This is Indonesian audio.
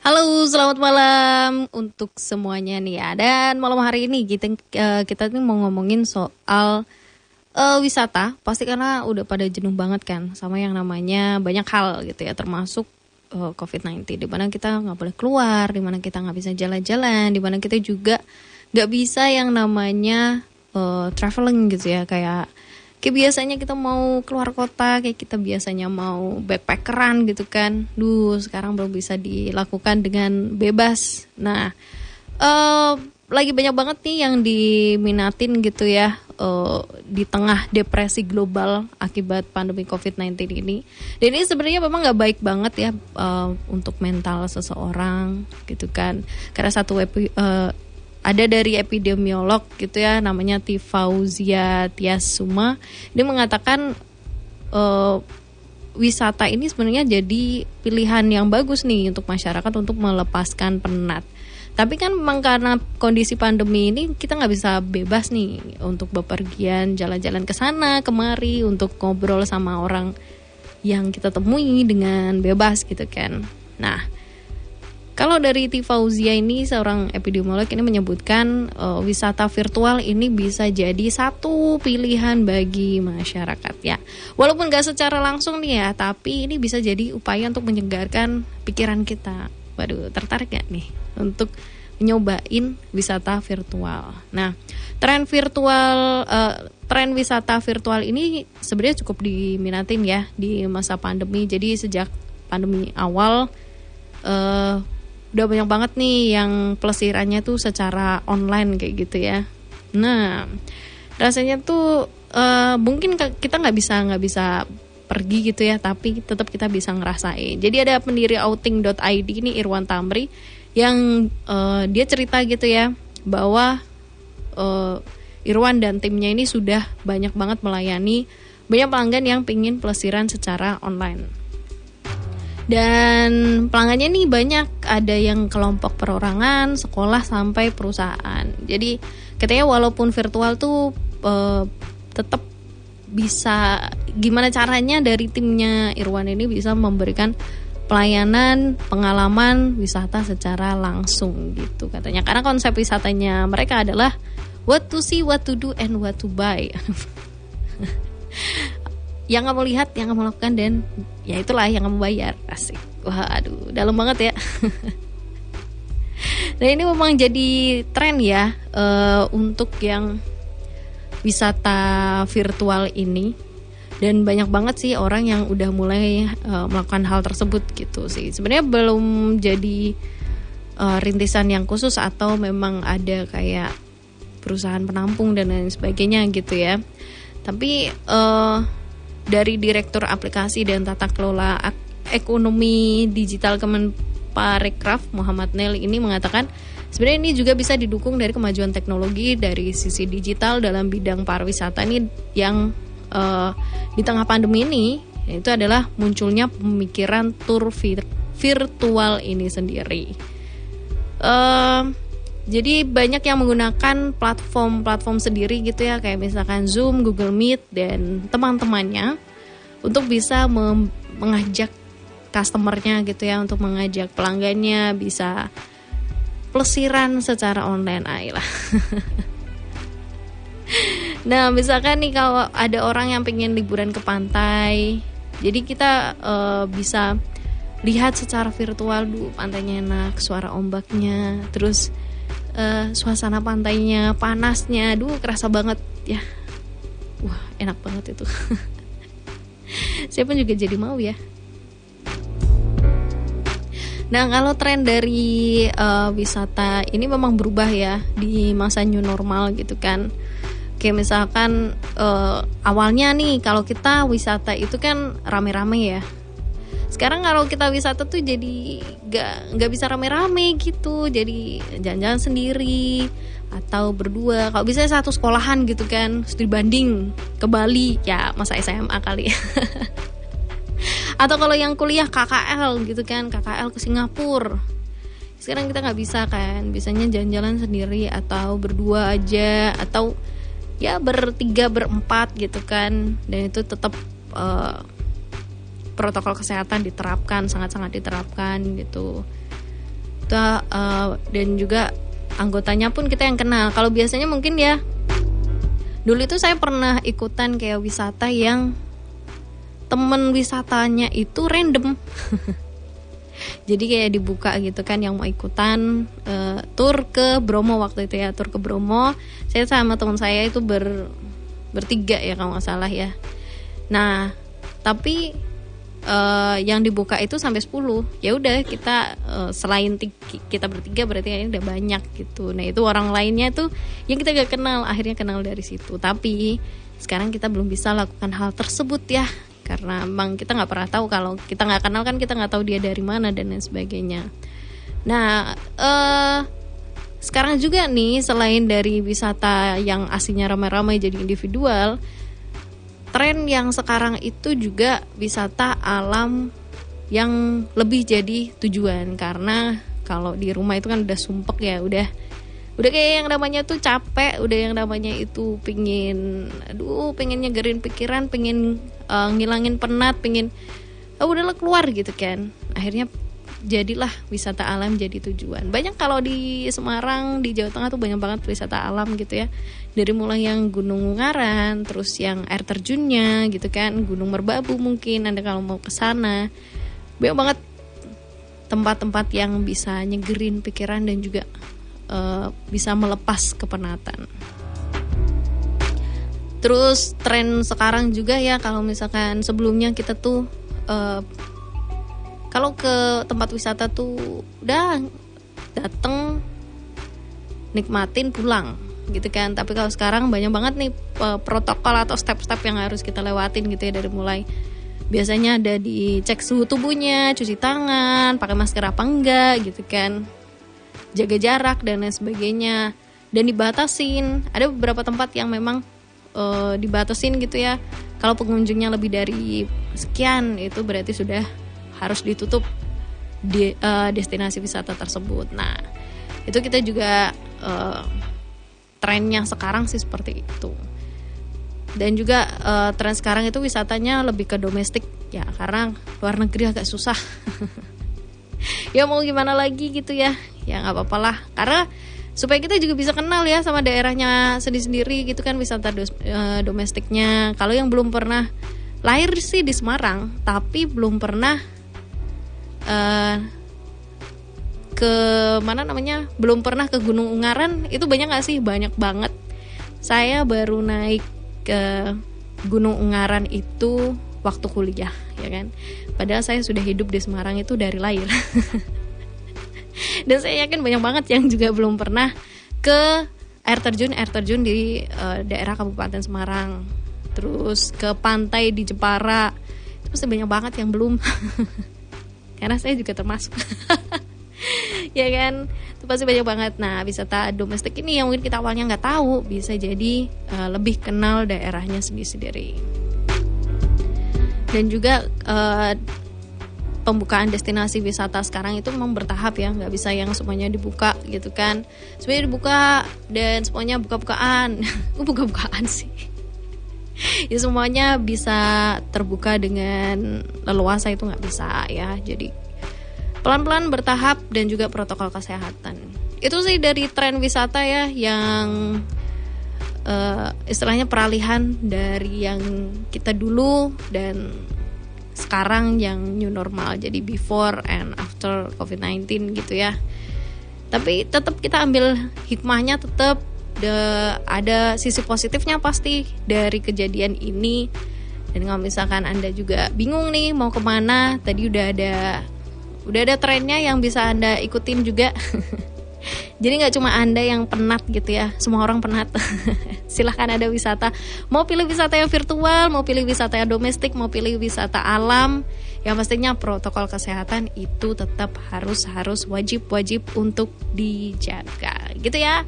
Halo, selamat malam untuk semuanya nih ya. Dan malam hari ini kita uh, kita nih mau ngomongin soal uh, wisata. Pasti karena udah pada jenuh banget kan sama yang namanya banyak hal gitu ya, termasuk uh, COVID-19. Di mana kita nggak boleh keluar, di mana kita nggak bisa jalan-jalan, di mana kita juga nggak bisa yang namanya uh, traveling gitu ya, kayak kayak biasanya kita mau keluar kota kayak kita biasanya mau backpackeran gitu kan duh sekarang belum bisa dilakukan dengan bebas nah uh, lagi banyak banget nih yang diminatin gitu ya uh, di tengah depresi global akibat pandemi COVID-19 ini. Dan ini sebenarnya memang nggak baik banget ya uh, untuk mental seseorang gitu kan. Karena satu uh, ada dari epidemiolog gitu ya namanya Tifauzia Tiasuma dia mengatakan uh, wisata ini sebenarnya jadi pilihan yang bagus nih untuk masyarakat untuk melepaskan penat. Tapi kan memang karena kondisi pandemi ini kita nggak bisa bebas nih untuk bepergian jalan-jalan ke sana kemari untuk ngobrol sama orang yang kita temui dengan bebas gitu kan. Nah, kalau dari Tifauzia ini seorang epidemiolog ini menyebutkan uh, wisata virtual ini bisa jadi satu pilihan bagi masyarakat ya. Walaupun gak secara langsung nih ya, tapi ini bisa jadi upaya untuk menyegarkan pikiran kita. Waduh, tertarik gak nih untuk nyobain wisata virtual. Nah, tren virtual uh, tren wisata virtual ini sebenarnya cukup diminatin ya di masa pandemi. Jadi sejak pandemi awal uh, udah banyak banget nih yang pelesirannya tuh secara online kayak gitu ya. Nah, rasanya tuh uh, mungkin kita nggak bisa nggak bisa pergi gitu ya, tapi tetap kita bisa ngerasain. Jadi ada pendiri outing.id ini Irwan Tamri yang uh, dia cerita gitu ya bahwa uh, Irwan dan timnya ini sudah banyak banget melayani banyak pelanggan yang pingin pelesiran secara online. Dan pelanggannya nih banyak, ada yang kelompok perorangan, sekolah sampai perusahaan. Jadi katanya walaupun virtual tuh uh, tetap bisa gimana caranya dari timnya Irwan ini bisa memberikan pelayanan pengalaman wisata secara langsung gitu katanya karena konsep wisatanya mereka adalah what to see, what to do, and what to buy. yang kamu lihat, yang kamu lakukan dan ya itulah yang kamu bayar. Asik. Wah, aduh, dalam banget ya. nah ini memang jadi tren ya uh, untuk yang wisata virtual ini dan banyak banget sih orang yang udah mulai uh, melakukan hal tersebut gitu sih. Sebenarnya belum jadi uh, rintisan yang khusus atau memang ada kayak perusahaan penampung dan lain sebagainya gitu ya. Tapi uh, dari Direktur Aplikasi dan Tata Kelola Ekonomi Digital Kemenparekraf Muhammad Nel ini mengatakan sebenarnya ini juga bisa didukung dari kemajuan teknologi dari sisi digital dalam bidang pariwisata ini yang uh, di tengah pandemi ini itu adalah munculnya pemikiran tour virtual ini sendiri. Uh, jadi banyak yang menggunakan platform-platform sendiri gitu ya kayak misalkan Zoom, Google Meet dan teman-temannya untuk bisa mengajak customernya gitu ya untuk mengajak pelanggannya bisa pelesiran secara online ayolah. nah misalkan nih kalau ada orang yang pengen liburan ke pantai jadi kita uh, bisa lihat secara virtual dulu pantainya enak suara ombaknya terus uh, suasana pantainya panasnya aduh kerasa banget ya. Wah enak banget itu. Saya pun juga jadi mau ya. Nah, kalau tren dari uh, wisata ini memang berubah ya di masa new normal gitu kan. Kayak misalkan uh, awalnya nih kalau kita wisata itu kan rame-rame ya sekarang kalau kita wisata tuh jadi nggak nggak bisa rame-rame gitu. Jadi jalan-jalan sendiri atau berdua. Kalau bisa satu sekolahan gitu kan studi banding ke Bali. Ya masa SMA kali. Atau kalau yang kuliah KKL gitu kan KKL ke Singapura. Sekarang kita nggak bisa kan bisanya jalan-jalan sendiri atau berdua aja. Atau ya bertiga berempat gitu kan. Dan itu tetap uh, protokol kesehatan diterapkan sangat-sangat diterapkan gitu. Itu uh, dan juga anggotanya pun kita yang kenal kalau biasanya mungkin ya dulu itu saya pernah ikutan kayak wisata yang temen wisatanya itu random. Jadi kayak dibuka gitu kan yang mau ikutan uh, tur ke Bromo waktu itu ya tur ke Bromo. Saya sama teman saya itu ber bertiga ya kalau nggak salah ya. Nah tapi uh, yang dibuka itu sampai 10 ya udah kita uh, selain kita bertiga berarti ini udah banyak gitu. Nah itu orang lainnya tuh yang kita gak kenal akhirnya kenal dari situ. Tapi sekarang kita belum bisa lakukan hal tersebut ya karena emang kita nggak pernah tahu kalau kita nggak kenal kan kita nggak tahu dia dari mana dan lain sebagainya. Nah uh, sekarang juga nih selain dari wisata yang aslinya ramai-ramai jadi individual tren yang sekarang itu juga wisata alam yang lebih jadi tujuan. Karena kalau di rumah itu kan udah sumpek ya udah udah kayak yang namanya tuh capek udah yang namanya itu pingin aduh pengen nyegerin pikiran pengen uh, ngilangin penat pengen oh, udahlah keluar gitu kan. Akhirnya jadilah wisata alam jadi tujuan. Banyak kalau di Semarang di Jawa Tengah tuh banyak banget wisata alam gitu ya. Dari mulai yang Gunung Ungaran terus yang air terjunnya gitu kan Gunung Merbabu mungkin anda kalau mau ke sana. Banyak banget tempat-tempat yang bisa nyegerin pikiran dan juga uh, bisa melepas kepenatan. Terus tren sekarang juga ya kalau misalkan sebelumnya kita tuh uh, kalau ke tempat wisata tuh udah dateng nikmatin pulang gitu kan. Tapi kalau sekarang banyak banget nih uh, protokol atau step-step yang harus kita lewatin gitu ya dari mulai. Biasanya ada dicek suhu tubuhnya cuci tangan pakai masker apa enggak gitu kan. Jaga jarak dan lain sebagainya. Dan dibatasin. Ada beberapa tempat yang memang uh, dibatasin gitu ya. Kalau pengunjungnya lebih dari sekian itu berarti sudah harus ditutup di uh, destinasi wisata tersebut. Nah itu kita juga uh, trennya sekarang sih seperti itu. Dan juga uh, tren sekarang itu wisatanya lebih ke domestik. Ya karena luar negeri agak susah. Ya mau gimana lagi gitu ya. Ya nggak apa-apa lah. Karena supaya kita juga bisa kenal ya sama daerahnya sendiri-sendiri gitu kan wisata dos, e, domestiknya. Kalau yang belum pernah lahir sih di Semarang tapi belum pernah e, ke mana namanya? Belum pernah ke Gunung Ungaran. Itu banyak gak sih? Banyak banget. Saya baru naik ke Gunung Ungaran itu waktu kuliah ya kan? Padahal saya sudah hidup di Semarang itu dari lahir. Dan saya yakin banyak banget yang juga belum pernah ke air terjun air terjun di uh, daerah Kabupaten Semarang. Terus ke pantai di Jepara. Itu pasti banyak banget yang belum karena saya juga termasuk. Ya kan? Itu pasti banyak banget. Nah wisata domestik ini yang mungkin kita awalnya nggak tahu bisa jadi uh, lebih kenal daerahnya sendiri-sendiri. Dan juga uh, pembukaan destinasi wisata sekarang itu memang bertahap ya. Nggak bisa yang semuanya dibuka gitu kan. Semuanya dibuka dan semuanya buka-bukaan. Buka-bukaan sih ya semuanya bisa terbuka dengan leluasa itu nggak bisa ya. Jadi pelan-pelan bertahap dan juga protokol kesehatan. Itu sih dari tren wisata ya yang uh, istilahnya peralihan dari yang kita dulu dan sekarang yang new normal. Jadi before and after COVID-19 gitu ya. Tapi tetap kita ambil hikmahnya tetap ada sisi positifnya pasti dari kejadian ini dan kalau misalkan anda juga bingung nih mau ke mana tadi udah ada udah ada trennya yang bisa anda ikutin juga Jadi nggak cuma anda yang penat gitu ya, semua orang penat. Silahkan ada wisata. Mau pilih wisata yang virtual, mau pilih wisata yang domestik, mau pilih wisata alam. Yang pastinya protokol kesehatan itu tetap harus harus wajib wajib untuk dijaga, gitu ya.